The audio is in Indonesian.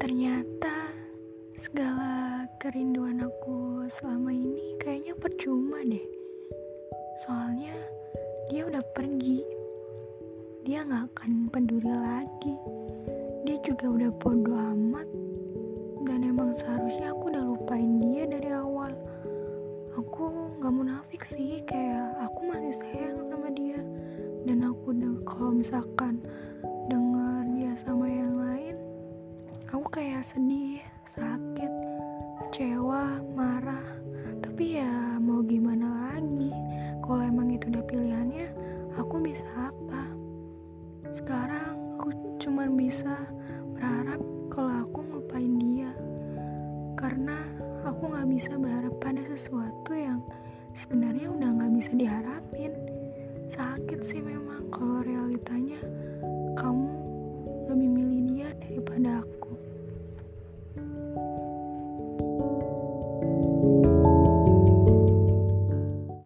Ternyata segala kerinduan aku selama ini kayaknya percuma deh. Soalnya dia udah pergi. Dia gak akan peduli lagi. Dia juga udah bodo amat. Dan emang seharusnya aku udah lupain dia dari awal. Aku gak munafik sih, kayak aku masih sayang sama dia. Dan aku udah kalau misalkan kayak sedih sakit kecewa marah. Tapi ya mau gimana lagi? Kalau emang itu udah pilihannya aku bisa apa? Sekarang aku cuma bisa berharap kalau aku ngelupain dia. Karena aku gak bisa berharap pada sesuatu yang sebenarnya udah gak bisa diharapin. Sakit sih memang kalau realitanya